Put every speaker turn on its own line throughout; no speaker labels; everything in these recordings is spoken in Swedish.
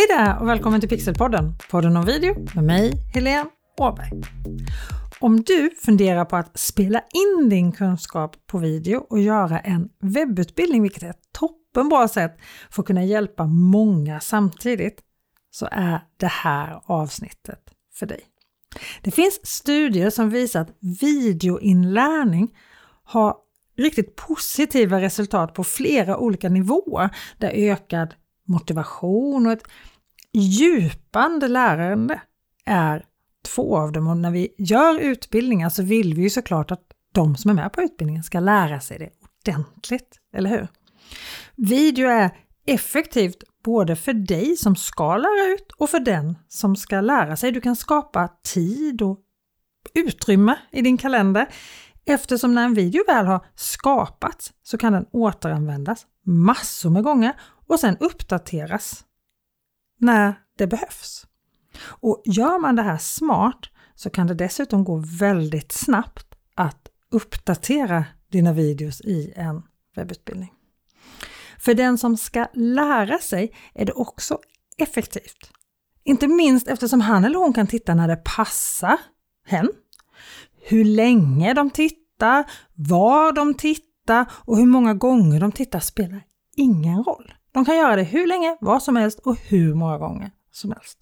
Hej där och välkommen till Pixelpodden, podden om video med mig, Helene Åberg. Om du funderar på att spela in din kunskap på video och göra en webbutbildning, vilket är ett toppenbra sätt för att kunna hjälpa många samtidigt, så är det här avsnittet för dig. Det finns studier som visar att videoinlärning har riktigt positiva resultat på flera olika nivåer där ökad motivation och ett djupande lärande är två av dem och när vi gör utbildningar så vill vi ju såklart att de som är med på utbildningen ska lära sig det ordentligt, eller hur? Video är effektivt både för dig som ska lära ut och för den som ska lära sig. Du kan skapa tid och utrymme i din kalender eftersom när en video väl har skapats så kan den återanvändas massor med gånger och sen uppdateras när det behövs. Och gör man det här smart så kan det dessutom gå väldigt snabbt att uppdatera dina videos i en webbutbildning. För den som ska lära sig är det också effektivt. Inte minst eftersom han eller hon kan titta när det passar hen, hur länge de tittar, var de tittar och hur många gånger de tittar spelar ingen roll. De kan göra det hur länge, vad som helst och hur många gånger som helst.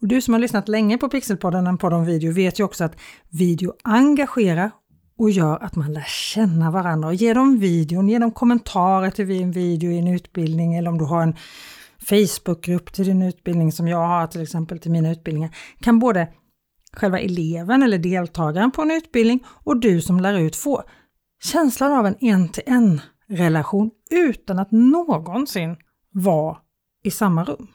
Och du som har lyssnat länge på Pixelpodden, en podd om video, vet ju också att video engagerar och gör att man lär känna varandra och ger dem videon, ger dem kommentarer till en video i en utbildning eller om du har en Facebookgrupp till din utbildning som jag har till exempel till mina utbildningar, kan både själva eleven eller deltagaren på en utbildning och du som lär ut få känslan av en en-till-en relation utan att någonsin vara i samma rum.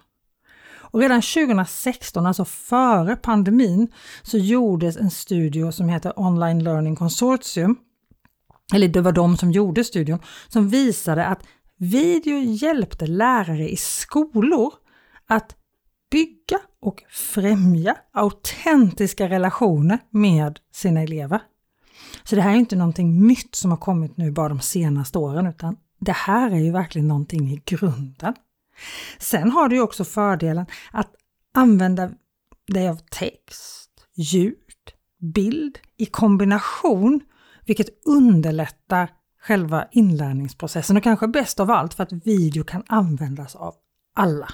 Och redan 2016, alltså före pandemin, så gjordes en studie som heter Online Learning Consortium, eller det var de som gjorde studien, som visade att video hjälpte lärare i skolor att bygga och främja autentiska relationer med sina elever. Så det här är inte någonting nytt som har kommit nu bara de senaste åren, utan det här är ju verkligen någonting i grunden. Sen har du ju också fördelen att använda dig av text, ljud, bild i kombination, vilket underlättar själva inlärningsprocessen och kanske bäst av allt för att video kan användas av alla.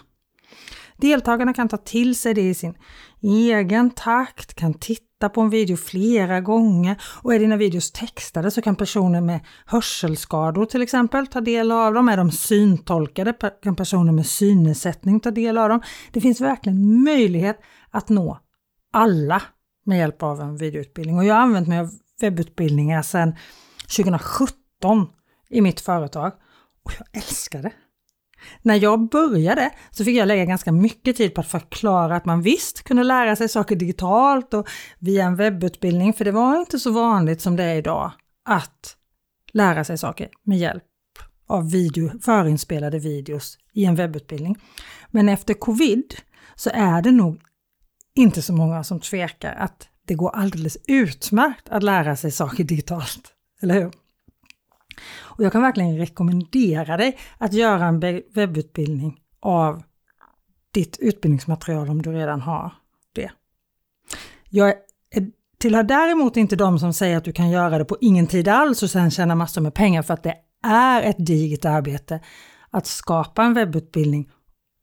Deltagarna kan ta till sig det i sin egen takt, kan titta på en video flera gånger och är dina videos textade så kan personer med hörselskador till exempel ta del av dem. Är de syntolkade kan personer med synnedsättning ta del av dem. Det finns verkligen möjlighet att nå alla med hjälp av en videoutbildning och jag har använt mig av webbutbildningar sedan 2017 i mitt företag och jag älskar det. När jag började så fick jag lägga ganska mycket tid på att förklara att man visst kunde lära sig saker digitalt och via en webbutbildning, för det var inte så vanligt som det är idag att lära sig saker med hjälp av video, förinspelade videos i en webbutbildning. Men efter covid så är det nog inte så många som tvekar att det går alldeles utmärkt att lära sig saker digitalt, eller hur? Och jag kan verkligen rekommendera dig att göra en webbutbildning av ditt utbildningsmaterial om du redan har det. Jag tillhör däremot inte de som säger att du kan göra det på ingen tid alls och sen tjäna massor med pengar för att det är ett digert arbete att skapa en webbutbildning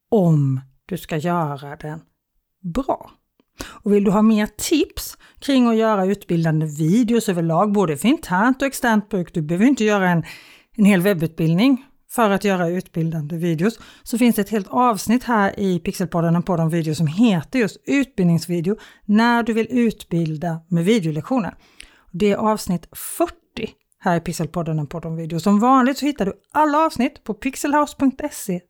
om du ska göra den bra. Och vill du ha mer tips kring att göra utbildande videos överlag, både för internt och externt bruk, du behöver inte göra en, en hel webbutbildning för att göra utbildande videos, så finns det ett helt avsnitt här i Pixelpodden, på de videos som heter just utbildningsvideo när du vill utbilda med videolektioner. Det är avsnitt 40 här i Pixelpodden, en podd om video. Som vanligt så hittar du alla avsnitt på pixelhouse.se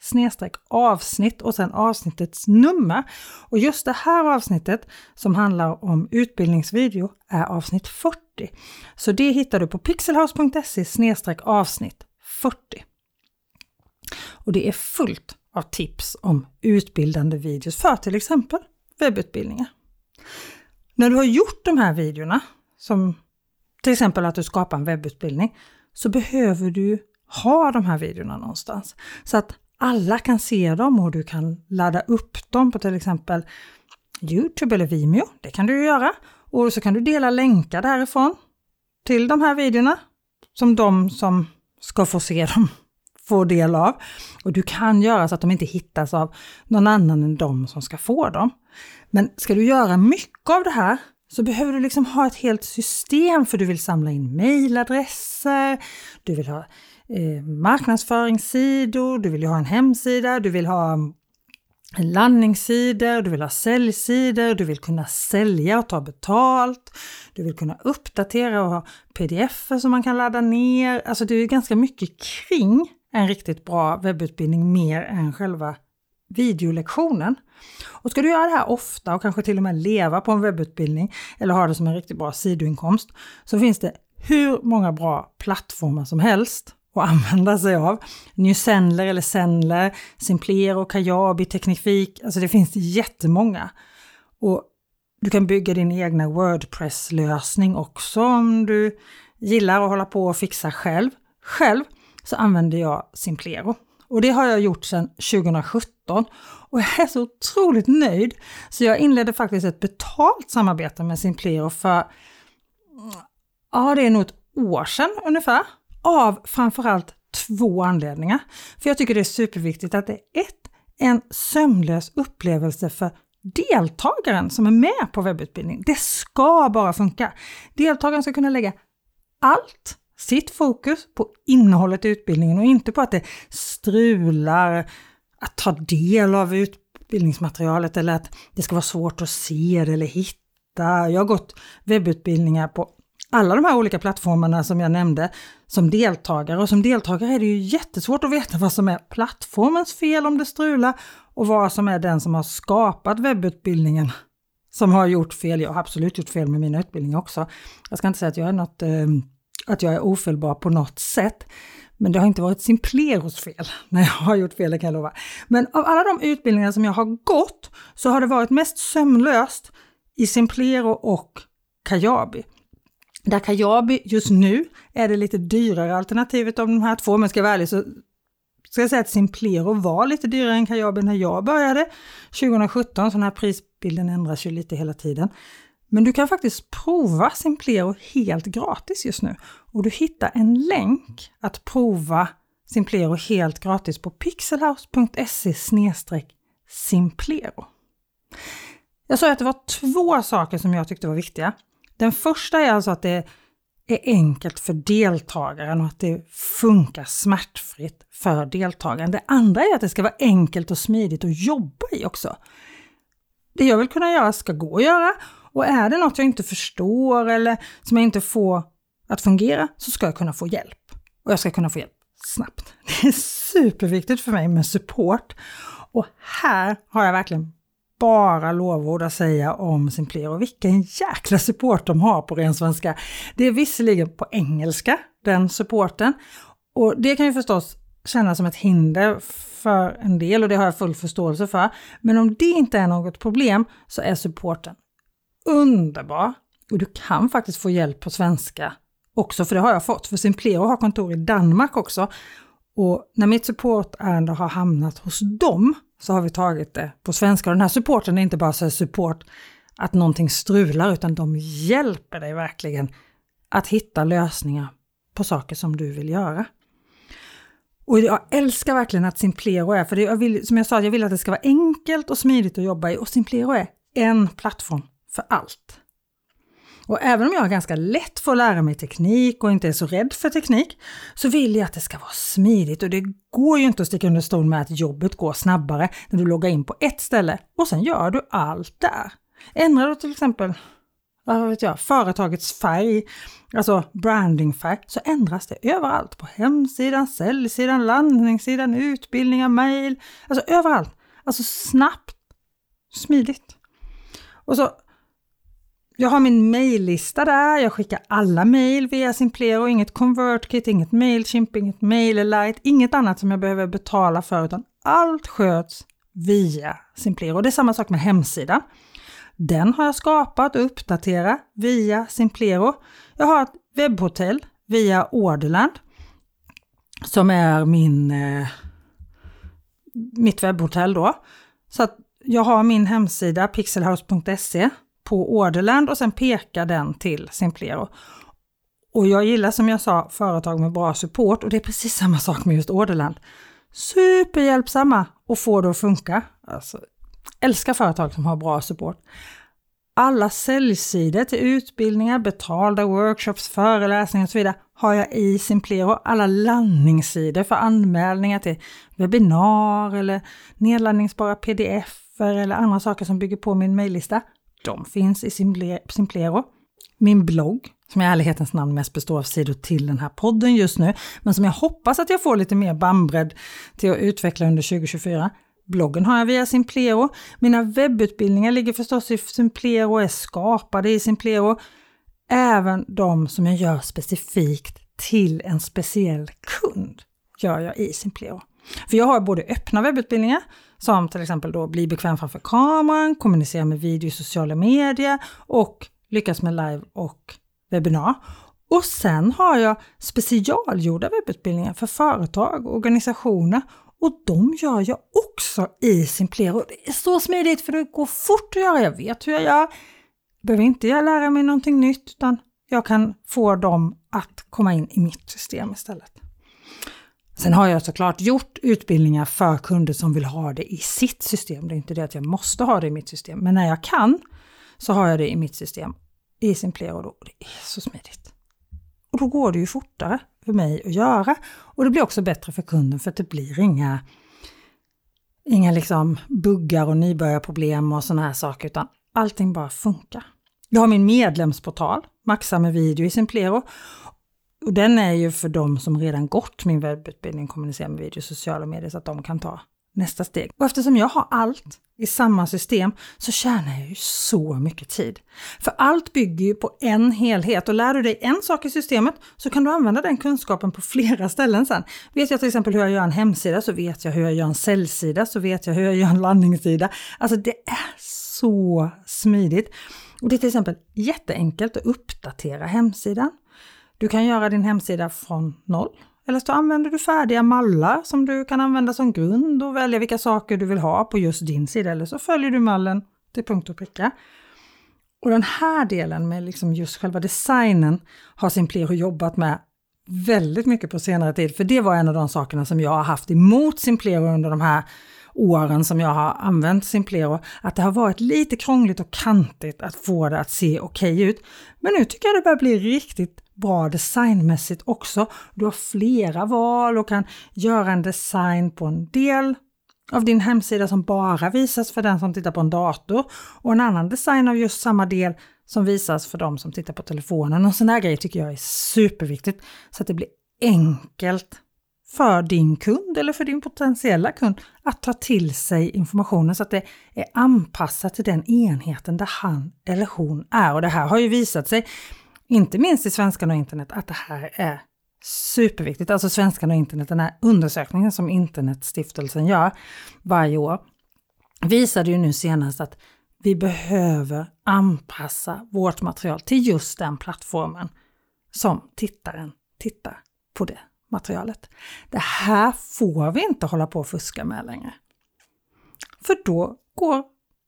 avsnitt och sen avsnittets nummer. Och just det här avsnittet som handlar om utbildningsvideo är avsnitt 40. Så det hittar du på pixelhouse.se avsnitt 40. Och det är fullt av tips om utbildande videos för till exempel webbutbildningar. När du har gjort de här videorna som till exempel att du skapar en webbutbildning, så behöver du ha de här videorna någonstans. Så att alla kan se dem och du kan ladda upp dem på till exempel Youtube eller Vimeo. Det kan du göra. Och så kan du dela länkar därifrån till de här videorna som de som ska få se dem får del av. Och du kan göra så att de inte hittas av någon annan än de som ska få dem. Men ska du göra mycket av det här så behöver du liksom ha ett helt system för du vill samla in mejladresser, du vill ha eh, marknadsföringssidor, du vill ha en hemsida, du vill ha mm, landningssidor, du vill ha säljsidor, du vill kunna sälja och ta betalt, du vill kunna uppdatera och ha pdf som man kan ladda ner. Alltså det är ganska mycket kring en riktigt bra webbutbildning mer än själva videolektionen. Och ska du göra det här ofta och kanske till och med leva på en webbutbildning eller ha det som en riktigt bra sidoinkomst så finns det hur många bra plattformar som helst att använda sig av. Nysendler eller Sendler, Simplero, Kajabi, Teknikfik, alltså det finns jättemånga. Och du kan bygga din egna Wordpress-lösning också om du gillar att hålla på och fixa själv. Själv så använder jag Simplero och det har jag gjort sedan 2017 och jag är så otroligt nöjd så jag inledde faktiskt ett betalt samarbete med Simplero för, ja det är nog ett år sedan ungefär, av framförallt två anledningar. För jag tycker det är superviktigt att det är ett, en sömlös upplevelse för deltagaren som är med på webbutbildning. Det ska bara funka. Deltagaren ska kunna lägga allt sitt fokus på innehållet i utbildningen och inte på att det strular att ta del av utbildningsmaterialet eller att det ska vara svårt att se det eller hitta. Jag har gått webbutbildningar på alla de här olika plattformarna som jag nämnde som deltagare och som deltagare är det ju jättesvårt att veta vad som är plattformens fel om det strular och vad som är den som har skapat webbutbildningen som har gjort fel. Jag har absolut gjort fel med mina utbildningar också. Jag ska inte säga att jag är något eh, att jag är ofelbar på något sätt. Men det har inte varit Simpleros fel när jag har gjort fel, det kan jag lova. Men av alla de utbildningar som jag har gått så har det varit mest sömlöst i Simplero och Kajabi. Där Kajabi just nu är det lite dyrare alternativet av de här två, men ska jag vara ärlig så ska jag säga att Simplero var lite dyrare än Kajabi när jag började 2017, så den här prisbilden ändras ju lite hela tiden. Men du kan faktiskt prova Simplero helt gratis just nu och du hittar en länk att prova Simplero helt gratis på pixelhouse.se simplero. Jag sa att det var två saker som jag tyckte var viktiga. Den första är alltså att det är enkelt för deltagaren och att det funkar smärtfritt för deltagaren. Det andra är att det ska vara enkelt och smidigt att jobba i också. Det jag vill kunna göra ska gå att göra och är det något jag inte förstår eller som jag inte får att fungera så ska jag kunna få hjälp. Och jag ska kunna få hjälp snabbt. Det är superviktigt för mig med support. Och här har jag verkligen bara lovord att säga om Simplero. Vilken jäkla support de har på ren svenska. Det är visserligen på engelska, den supporten. Och det kan ju förstås kännas som ett hinder för en del och det har jag full förståelse för. Men om det inte är något problem så är supporten underbar. Och du kan faktiskt få hjälp på svenska också, för det har jag fått. För Simplero har kontor i Danmark också. Och när mitt supportärende har hamnat hos dem så har vi tagit det på svenska. Och den här supporten är inte bara så support att någonting strular, utan de hjälper dig verkligen att hitta lösningar på saker som du vill göra. Och jag älskar verkligen att Simplero är, för det, jag vill, som jag sa, jag vill att det ska vara enkelt och smidigt att jobba i och Simplero är en plattform för allt. Och även om jag har ganska lätt för att lära mig teknik och inte är så rädd för teknik, så vill jag att det ska vara smidigt och det går ju inte att sticka under stol med att jobbet går snabbare när du loggar in på ett ställe och sen gör du allt där. Ändrar du till exempel vad vet jag, företagets färg, alltså brandingfärg, så ändras det överallt. På hemsidan, säljsidan, landningssidan, utbildningar, mejl, alltså överallt. Alltså snabbt, smidigt. Och så, jag har min mejllista där, jag skickar alla mejl via Simplero, inget ConvertKit, inget Mailchimp, inget MailerLite, inget annat som jag behöver betala för, utan allt sköts via Simplero. Det är samma sak med hemsidan. Den har jag skapat och uppdaterat via Simplero. Jag har ett webbhotell via Orderland som är min, eh, mitt webbhotell då. Så att jag har min hemsida pixelhouse.se på Orderland och sen pekar den till Simplero. Och jag gillar som jag sa företag med bra support och det är precis samma sak med just Orderland. Superhjälpsamma och får det att funka. Alltså, älskar företag som har bra support. Alla säljsidor till utbildningar, betalda workshops, föreläsningar och så vidare har jag i Simplero. Alla landningssidor för anmälningar till webbinar eller nedladdningsbara pdf eller andra saker som bygger på min mejllista. De finns i Simplero. Min blogg, som i ärlighetens namn mest består av sidor till den här podden just nu, men som jag hoppas att jag får lite mer bandbredd till att utveckla under 2024. Bloggen har jag via Simplero. Mina webbutbildningar ligger förstås i Simplero och är skapade i Simplero. Även de som jag gör specifikt till en speciell kund gör jag i Simplero. För jag har både öppna webbutbildningar som till exempel då bli bekväm framför kameran, kommunicera med video i sociala medier och lyckas med live och webbinar. Och sen har jag specialgjorda webbutbildningar för företag och organisationer och de gör jag också i Simplero. Det är så smidigt för det går fort att göra. Jag vet hur jag gör. Behöver inte jag lära mig någonting nytt utan jag kan få dem att komma in i mitt system istället. Sen har jag såklart gjort utbildningar för kunder som vill ha det i sitt system. Det är inte det att jag måste ha det i mitt system, men när jag kan så har jag det i mitt system i Simplero då. Det är så smidigt. Och då går det ju fortare för mig att göra och det blir också bättre för kunden för att det blir inga, inga liksom buggar och nybörjarproblem och sådana här saker utan allting bara funkar. Jag har min medlemsportal, Maxa med video i Simplero och den är ju för de som redan gått min webbutbildning kommunicera med video och sociala medier så att de kan ta nästa steg. Och eftersom jag har allt i samma system så tjänar jag ju så mycket tid. För allt bygger ju på en helhet och lär du dig en sak i systemet så kan du använda den kunskapen på flera ställen sen. Vet jag till exempel hur jag gör en hemsida så vet jag hur jag gör en säljsida så vet jag hur jag gör en landningssida. Alltså det är så smidigt. Och det är till exempel jätteenkelt att uppdatera hemsidan. Du kan göra din hemsida från noll eller så använder du färdiga mallar som du kan använda som grund och välja vilka saker du vill ha på just din sida eller så följer du mallen till punkt och pricka. Och den här delen med liksom just själva designen har Simplero jobbat med väldigt mycket på senare tid, för det var en av de sakerna som jag har haft emot Simplero under de här åren som jag har använt Simplero, att det har varit lite krångligt och kantigt att få det att se okej okay ut. Men nu tycker jag det börjar bli riktigt bra designmässigt också. Du har flera val och kan göra en design på en del av din hemsida som bara visas för den som tittar på en dator och en annan design av just samma del som visas för de som tittar på telefonen. Och sådana här grejer tycker jag är superviktigt så att det blir enkelt för din kund eller för din potentiella kund att ta till sig informationen så att det är anpassat till den enheten där han eller hon är. Och det här har ju visat sig inte minst i Svenskan och internet, att det här är superviktigt. Alltså Svenskan och internet, den här undersökningen som Internetstiftelsen gör varje år, visade ju nu senast att vi behöver anpassa vårt material till just den plattformen som tittaren tittar på det materialet. Det här får vi inte hålla på och fuska med längre. För då går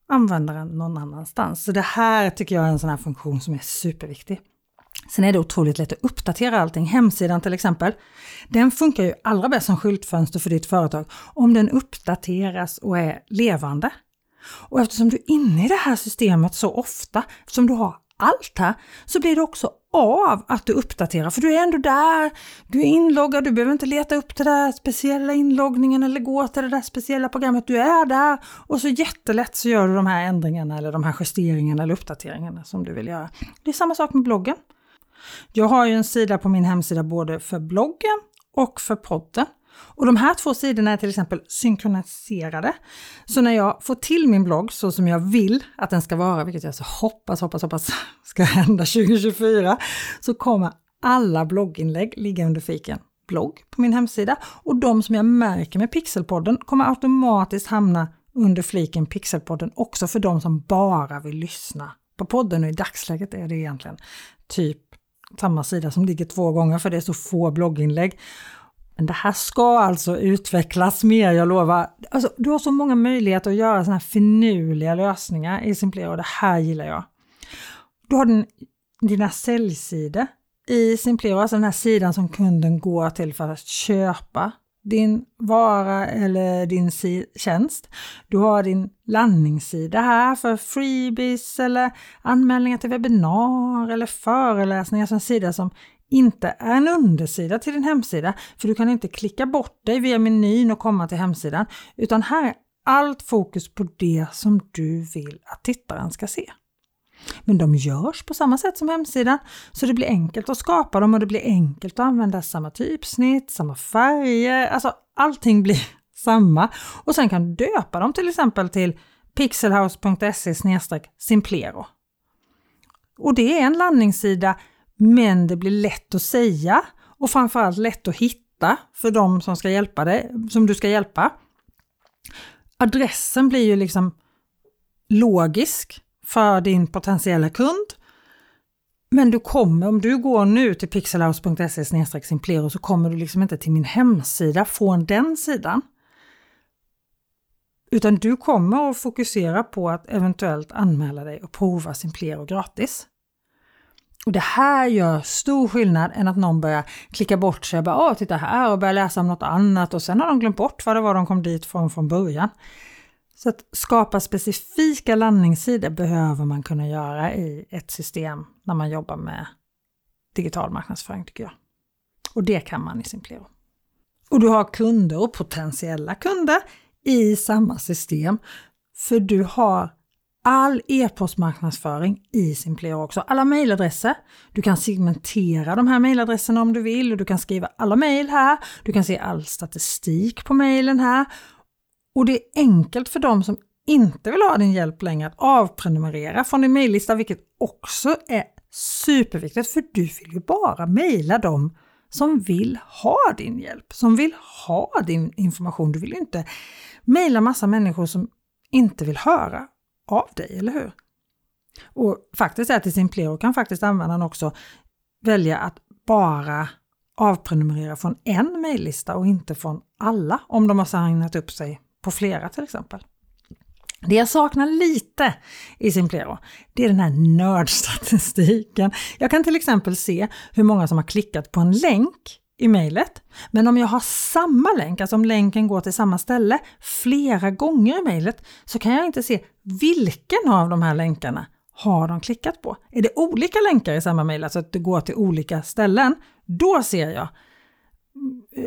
användaren någon annanstans. Så det här tycker jag är en sån här funktion som är superviktig. Sen är det otroligt lätt att uppdatera allting. Hemsidan till exempel, den funkar ju allra bäst som skyltfönster för ditt företag om den uppdateras och är levande. Och eftersom du är inne i det här systemet så ofta, eftersom du har allt här, så blir det också av att du uppdaterar, för du är ändå där, du är inloggad, du behöver inte leta upp den där speciella inloggningen eller gå till det där speciella programmet, du är där och så jättelätt så gör du de här ändringarna eller de här justeringarna eller uppdateringarna som du vill göra. Det är samma sak med bloggen. Jag har ju en sida på min hemsida både för bloggen och för podden. Och de här två sidorna är till exempel synkroniserade. Så när jag får till min blogg så som jag vill att den ska vara, vilket jag så hoppas, hoppas, hoppas ska hända 2024, så kommer alla blogginlägg ligga under fiken blogg på min hemsida och de som jag märker med Pixelpodden kommer automatiskt hamna under fliken Pixelpodden också för de som bara vill lyssna på podden och i dagsläget är det egentligen typ samma sida som ligger två gånger för det är så få blogginlägg. Men det här ska alltså utvecklas mer, jag lovar. Alltså, du har så många möjligheter att göra sådana här finurliga lösningar i Simplero och det här gillar jag. Du har din, dina säljsidor i Simplero, alltså den här sidan som kunden går till för att köpa din vara eller din tjänst. Du har din landningssida här för freebies eller anmälningar till webbinar eller föreläsningar, alltså en sida som inte är en undersida till din hemsida, för du kan inte klicka bort dig via menyn och komma till hemsidan, utan här är allt fokus på det som du vill att tittaren ska se. Men de görs på samma sätt som hemsidan, så det blir enkelt att skapa dem och det blir enkelt att använda samma typsnitt, samma färger, alltså allting blir samma. Och sen kan du döpa dem till exempel till pixelhouse.se simplero. Och det är en landningssida, men det blir lätt att säga och framförallt lätt att hitta för de som ska hjälpa dig, som du ska hjälpa. Adressen blir ju liksom logisk för din potentiella kund. Men du kommer, om du går nu till pixelhouse.se simplero så kommer du liksom inte till min hemsida från den sidan. Utan du kommer att fokusera på att eventuellt anmäla dig och prova Simplero gratis. Och Det här gör stor skillnad än att någon börjar klicka bort sig och bara Åh, titta här och börjar läsa om något annat och sen har de glömt bort vad det var de kom dit från från början. Så att skapa specifika landningssidor behöver man kunna göra i ett system när man jobbar med digital marknadsföring tycker jag. Och det kan man i Simplero. Och du har kunder och potentiella kunder i samma system. För du har all e-postmarknadsföring i Simplero också. Alla mejladresser. Du kan segmentera de här mejladresserna om du vill och du kan skriva alla mejl här. Du kan se all statistik på mejlen här och det är enkelt för dem som inte vill ha din hjälp längre att avprenumerera från din mejllista, vilket också är superviktigt för du vill ju bara mejla dem som vill ha din hjälp, som vill ha din information. Du vill ju inte mejla massa människor som inte vill höra av dig, eller hur? Och faktiskt är till i Simplero kan faktiskt användaren också välja att bara avprenumerera från en mejllista och inte från alla om de har signat upp sig på flera till exempel. Det jag saknar lite i Simplero, det är den här nördstatistiken. Jag kan till exempel se hur många som har klickat på en länk i mejlet. Men om jag har samma länk, alltså om länken går till samma ställe flera gånger i mejlet, så kan jag inte se vilken av de här länkarna har de klickat på. Är det olika länkar i samma mejl, alltså att det går till olika ställen, då ser jag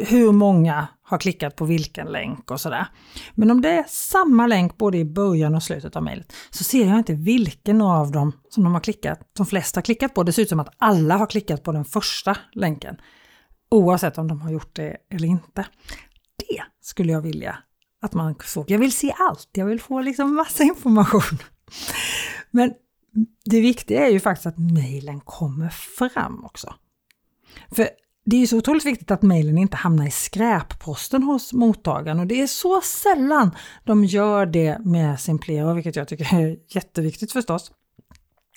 hur många har klickat på vilken länk och sådär. Men om det är samma länk både i början och slutet av mejlet så ser jag inte vilken av dem som de har klickat, de flesta har klickat på. Det ser ut som att alla har klickat på den första länken. Oavsett om de har gjort det eller inte. Det skulle jag vilja att man såg. Jag vill se allt, jag vill få liksom massa information. Men det viktiga är ju faktiskt att mejlen kommer fram också. För det är ju så otroligt viktigt att mejlen inte hamnar i skräpposten hos mottagaren och det är så sällan de gör det med Simplero, vilket jag tycker är jätteviktigt förstås.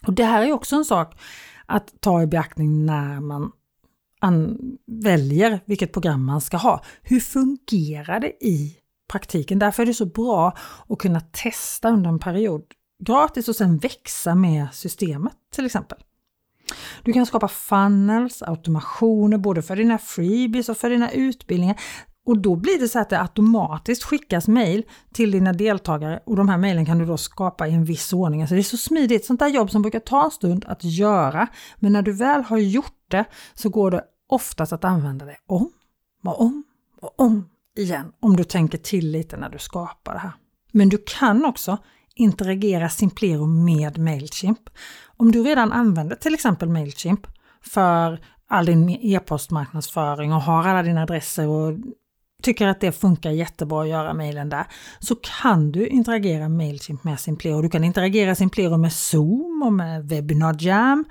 Och det här är också en sak att ta i beaktning när man väljer vilket program man ska ha. Hur fungerar det i praktiken? Därför är det så bra att kunna testa under en period gratis och sen växa med systemet till exempel. Du kan skapa funnels, automationer både för dina freebies och för dina utbildningar. Och då blir det så att det automatiskt skickas mejl till dina deltagare och de här mejlen kan du då skapa i en viss ordning. Alltså det är så smidigt, sånt där jobb som brukar ta en stund att göra. Men när du väl har gjort det så går det oftast att använda det om och om och om igen om du tänker till lite när du skapar det här. Men du kan också interagera Simplero med Mailchimp. Om du redan använder till exempel Mailchimp för all din e-postmarknadsföring och har alla dina adresser och tycker att det funkar jättebra att göra mejlen där, så kan du interagera Mailchimp med Simplero. Du kan interagera Simplero med Zoom och med Webinar Jam.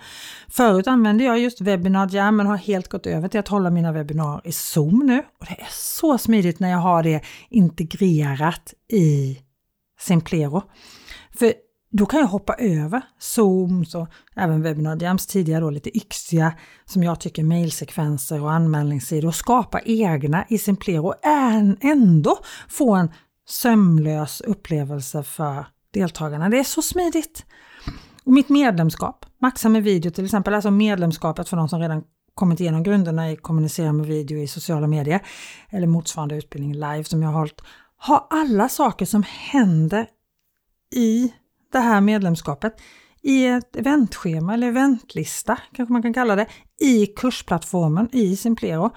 Förut använde jag just Webinar Jam men har helt gått över till att hålla mina webbinar i Zoom nu. Och Det är så smidigt när jag har det integrerat i Simplero. För då kan jag hoppa över Zooms och även webbinariums tidigare då lite yxiga, som jag tycker, mejlsekvenser och anmälningssidor och skapa egna i Simplero och ändå få en sömlös upplevelse för deltagarna. Det är så smidigt! Och mitt medlemskap, Maxa med video till exempel, alltså medlemskapet för de som redan kommit igenom grunderna i kommunicera med video i sociala medier eller motsvarande utbildning live som jag har hållit, har alla saker som händer i det här medlemskapet i ett eventschema eller eventlista kanske man kan kalla det i kursplattformen i Simplero.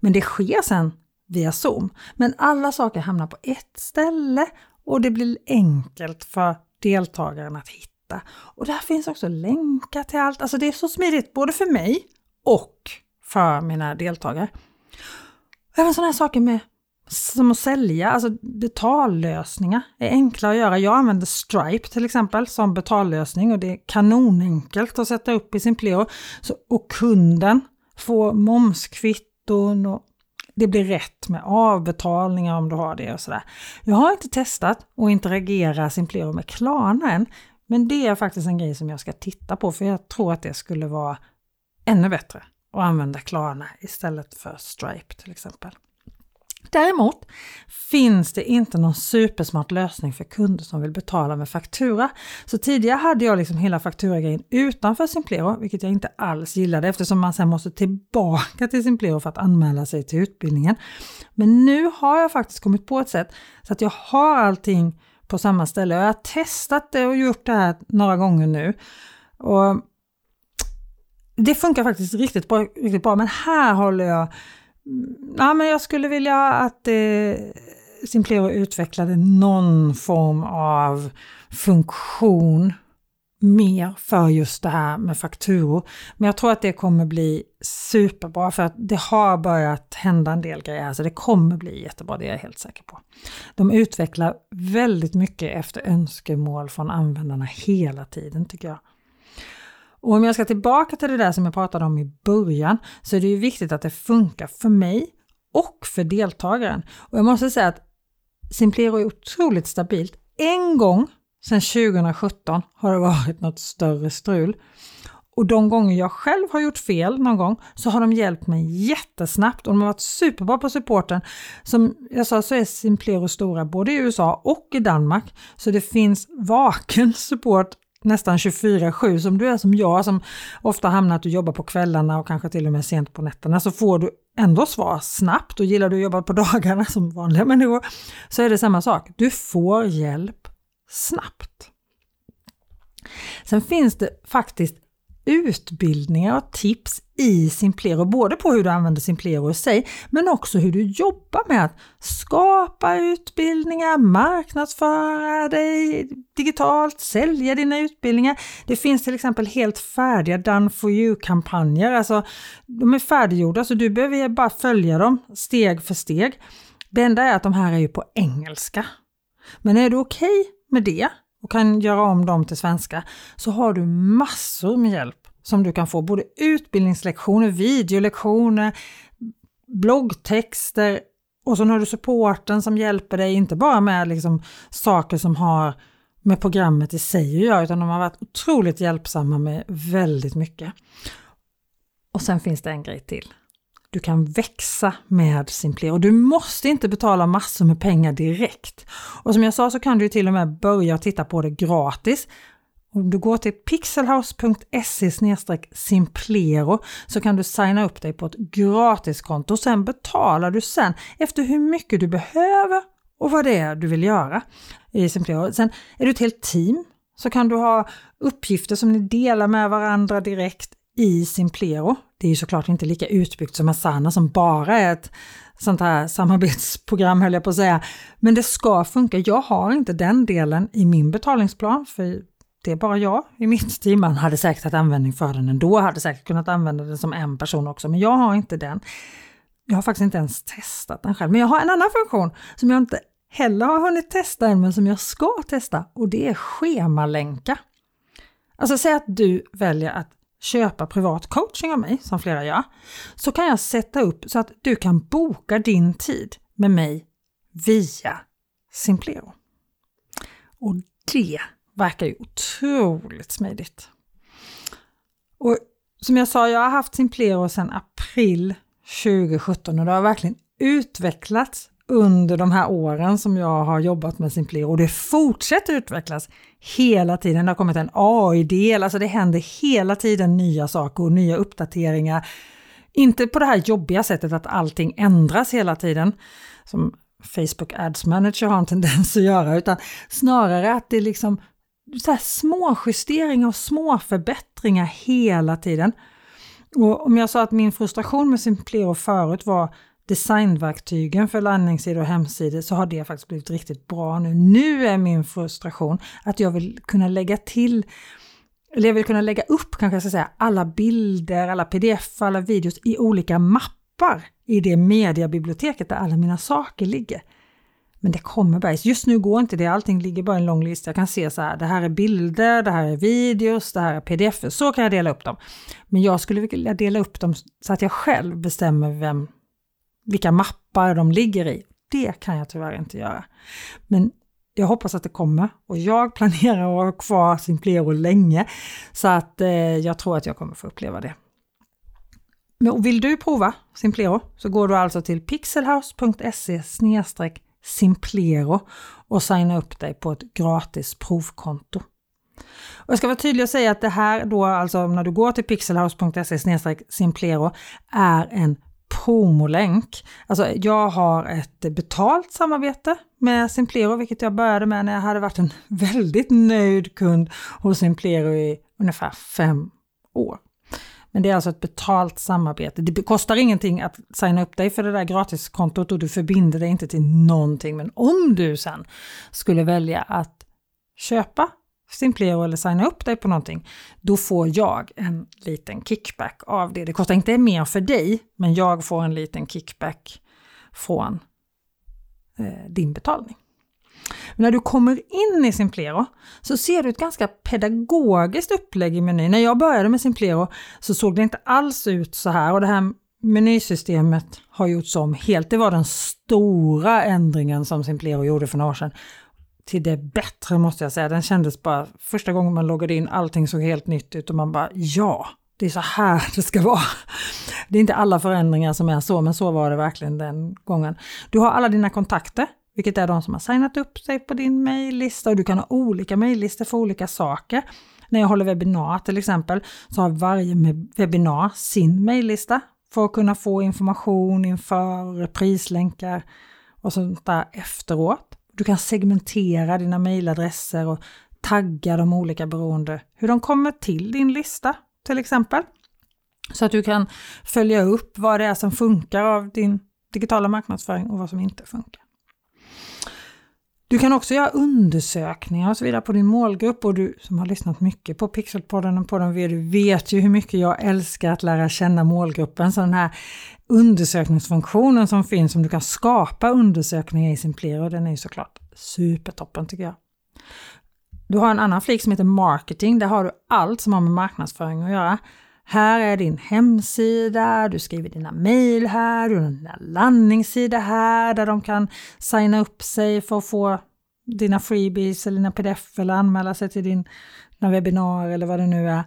Men det sker sen via Zoom. Men alla saker hamnar på ett ställe och det blir enkelt för deltagaren att hitta. Och där finns också länkar till allt. Alltså det är så smidigt både för mig och för mina deltagare. Även sådana här saker med som att sälja, alltså betallösningar är enkla att göra. Jag använder Stripe till exempel som betallösning och det är kanonenkelt att sätta upp i sin Pleo. Så, och kunden får momskvitton och det blir rätt med avbetalningar om du har det och sådär. Jag har inte testat att interagera sin Pleo med Klarna än, men det är faktiskt en grej som jag ska titta på för jag tror att det skulle vara ännu bättre att använda Klarna istället för Stripe till exempel. Däremot finns det inte någon supersmart lösning för kunder som vill betala med faktura. Så tidigare hade jag liksom hela fakturagrejen utanför Simplero, vilket jag inte alls gillade eftersom man sen måste tillbaka till Simplero för att anmäla sig till utbildningen. Men nu har jag faktiskt kommit på ett sätt så att jag har allting på samma ställe. Jag har testat det och gjort det här några gånger nu. Och det funkar faktiskt riktigt bra, riktigt bra men här håller jag ja, men jag skulle vilja att eh, Simplero utvecklade någon form av funktion mer för just det här med fakturor. Men jag tror att det kommer bli superbra för att det har börjat hända en del grejer, så det kommer bli jättebra, det är jag helt säker på. De utvecklar väldigt mycket efter önskemål från användarna hela tiden tycker jag. Och om jag ska tillbaka till det där som jag pratade om i början så är det ju viktigt att det funkar för mig och för deltagaren. Och jag måste säga att Simplero är otroligt stabilt. En gång sedan 2017 har det varit något större strul. Och de gånger jag själv har gjort fel någon gång så har de hjälpt mig jättesnabbt och de har varit superbra på supporten. Som jag sa så är Simplero stora både i USA och i Danmark. Så det finns vaken support nästan 24-7 som du är som jag som ofta hamnar att du jobbar på kvällarna och kanske till och med sent på nätterna så får du ändå svar snabbt och gillar du att jobba på dagarna som vanliga människor så är det samma sak. Du får hjälp snabbt. Sen finns det faktiskt utbildningar och tips i Simplero, både på hur du använder Simplero i sig, men också hur du jobbar med att skapa utbildningar, marknadsföra dig digitalt, sälja dina utbildningar. Det finns till exempel helt färdiga Done for you-kampanjer, alltså de är färdiggjorda så du behöver bara följa dem steg för steg. Det enda är att de här är ju på engelska. Men är du okej okay med det och kan göra om dem till svenska så har du massor med hjälp som du kan få. Både utbildningslektioner, videolektioner, bloggtexter och så har du supporten som hjälper dig, inte bara med liksom saker som har med programmet i sig att göra, utan de har varit otroligt hjälpsamma med väldigt mycket. Och sen finns det en grej till. Du kan växa med Simpler och du måste inte betala massor med pengar direkt. Och som jag sa så kan du till och med börja titta på det gratis. Om du går till pixelhouse.se simplero så kan du signa upp dig på ett gratiskonto. Sen betalar du sen efter hur mycket du behöver och vad det är du vill göra i Simplero. Sen är du ett helt team så kan du ha uppgifter som ni delar med varandra direkt i Simplero. Det är ju såklart inte lika utbyggt som Asana som bara är ett sånt här samarbetsprogram höll jag på att säga. Men det ska funka. Jag har inte den delen i min betalningsplan för det är bara jag i mitt team. Man hade säkert haft användning för den ändå, hade säkert kunnat använda den som en person också, men jag har inte den. Jag har faktiskt inte ens testat den själv, men jag har en annan funktion som jag inte heller har hunnit testa än, men som jag ska testa och det är schemalänka. Alltså säg att du väljer att köpa privat coaching av mig, som flera gör, så kan jag sätta upp så att du kan boka din tid med mig via Simplero. Och det verkar ju otroligt smidigt. Och som jag sa, jag har haft Simplero sedan april 2017 och det har verkligen utvecklats under de här åren som jag har jobbat med Simplero och det fortsätter utvecklas hela tiden. Det har kommit en AI-del, alltså det händer hela tiden nya saker och nya uppdateringar. Inte på det här jobbiga sättet att allting ändras hela tiden, som Facebook Ads Manager har en tendens att göra, utan snarare att det är liksom så här små justeringar och små förbättringar hela tiden. Och om jag sa att min frustration med Simplero förut var designverktygen för landningssidor och hemsidor så har det faktiskt blivit riktigt bra nu. Nu är min frustration att jag vill kunna lägga till eller jag vill kunna lägga upp kanske jag ska säga alla bilder, alla pdf, alla videos i olika mappar i det mediabiblioteket där alla mina saker ligger. Men det kommer bergs. Just nu går inte det, allting ligger bara i en lång lista. Jag kan se så här, det här är bilder, det här är videos, det här är pdf. Så kan jag dela upp dem. Men jag skulle vilja dela upp dem så att jag själv bestämmer vem, vilka mappar de ligger i. Det kan jag tyvärr inte göra. Men jag hoppas att det kommer och jag planerar att ha kvar Simplero länge så att eh, jag tror att jag kommer få uppleva det. Men vill du prova Simplero så går du alltså till pixelhouse.se Simplero och signa upp dig på ett gratis provkonto. Och jag ska vara tydlig och säga att det här då, alltså när du går till pixelhouse.se Simplero, är en Homolänk. Alltså jag har ett betalt samarbete med Simplero, vilket jag började med när jag hade varit en väldigt nöjd kund hos Simplero i ungefär fem år. Men det är alltså ett betalt samarbete. Det kostar ingenting att signa upp dig för det där gratiskontot och du förbinder dig inte till någonting. Men om du sen skulle välja att köpa Simplero eller signa upp dig på någonting, då får jag en liten kickback av det. Det kostar inte mer för dig, men jag får en liten kickback från eh, din betalning. Men när du kommer in i Simplero så ser du ett ganska pedagogiskt upplägg i menyn. När jag började med Simplero så såg det inte alls ut så här och det här menysystemet har gjorts om helt. Det var den stora ändringen som Simplero gjorde för några år sedan. Till det bättre måste jag säga. Den kändes bara, första gången man loggade in, allting såg helt nytt ut och man bara ja, det är så här det ska vara. Det är inte alla förändringar som är så, men så var det verkligen den gången. Du har alla dina kontakter vilket är de som har signat upp sig på din mejllista och du kan ha olika mejllistor för olika saker. När jag håller webbinar till exempel så har varje webbinar sin mejllista för att kunna få information inför prislänkar och sånt där efteråt. Du kan segmentera dina mejladresser och tagga de olika beroende hur de kommer till din lista till exempel. Så att du kan följa upp vad det är som funkar av din digitala marknadsföring och vad som inte funkar. Du kan också göra undersökningar och så vidare på din målgrupp och du som har lyssnat mycket på Pixelpodden och på den du vet ju hur mycket jag älskar att lära känna målgruppen. Så den här undersökningsfunktionen som finns, som du kan skapa undersökningar i Simplero, den är ju såklart supertoppen tycker jag. Du har en annan flik som heter Marketing, där har du allt som har med marknadsföring att göra. Här är din hemsida, du skriver dina mejl här, du har dina landningssida här där de kan signa upp sig för att få dina freebies eller dina pdf eller anmäla sig till din, dina webbinar eller vad det nu är.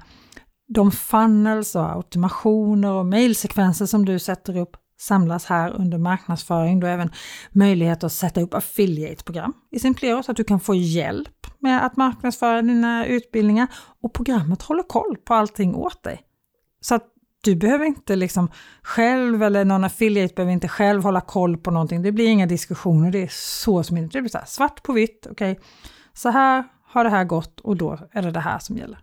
De funnels och automationer och mejlsekvenser som du sätter upp samlas här under marknadsföring. Du har även möjlighet att sätta upp affiliate-program i Simplero så att du kan få hjälp med att marknadsföra dina utbildningar och programmet håller koll på allting åt dig. Så att du behöver inte liksom själv eller någon affiliate behöver inte själv hålla koll på någonting. Det blir inga diskussioner, det är så smidigt. det blir så här, svart på vitt, okej. Okay. Så här har det här gått och då är det det här som gäller.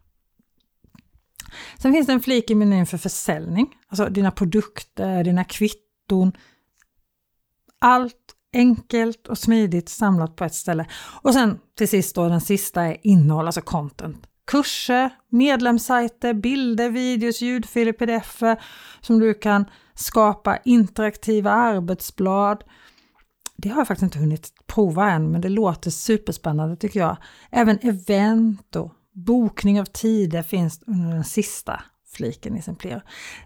Sen finns det en flik i menyn för försäljning, alltså dina produkter, dina kvitton. Allt enkelt och smidigt samlat på ett ställe. Och sen till sist då den sista är innehåll, alltså content kurser, medlemssajter, bilder, videos, ljudfiler, pdf som du kan skapa, interaktiva arbetsblad. Det har jag faktiskt inte hunnit prova än, men det låter superspännande tycker jag. Även event och bokning av tider finns under den sista fliken i Simplero.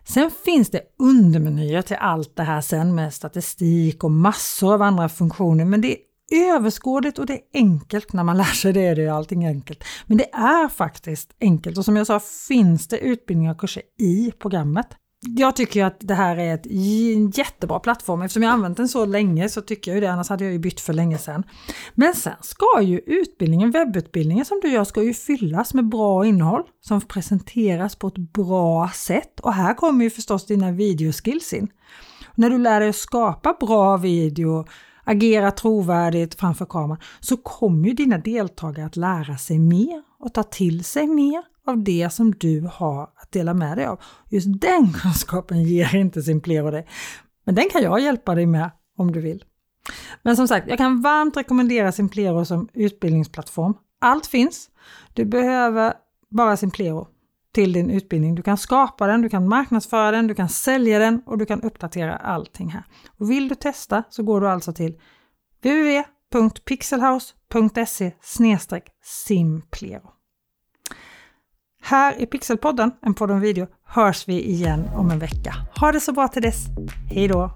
Sen finns det undermenyer till allt det här sen med statistik och massor av andra funktioner, men det är överskådligt och det är enkelt. När man lär sig det är det ju allting enkelt. Men det är faktiskt enkelt och som jag sa finns det utbildningar och kurser i programmet. Jag tycker att det här är en jättebra plattform. Eftersom jag använt den så länge så tycker jag ju det, annars hade jag ju bytt för länge sedan. Men sen ska ju utbildningen, webbutbildningen som du gör, ska ju fyllas med bra innehåll som presenteras på ett bra sätt. Och här kommer ju förstås dina videoskills in. När du lär dig att skapa bra video, agera trovärdigt framför kameran, så kommer ju dina deltagare att lära sig mer och ta till sig mer av det som du har att dela med dig av. Just den kunskapen ger inte Simplero dig, men den kan jag hjälpa dig med om du vill. Men som sagt, jag kan varmt rekommendera Simplero som utbildningsplattform. Allt finns. Du behöver bara Simplero till din utbildning. Du kan skapa den, du kan marknadsföra den, du kan sälja den och du kan uppdatera allting här. Och vill du testa så går du alltså till www.pixelhouse.se simplero. Här i Pixelpodden, en podd om video, hörs vi igen om en vecka. Ha det så bra till dess. Hej då!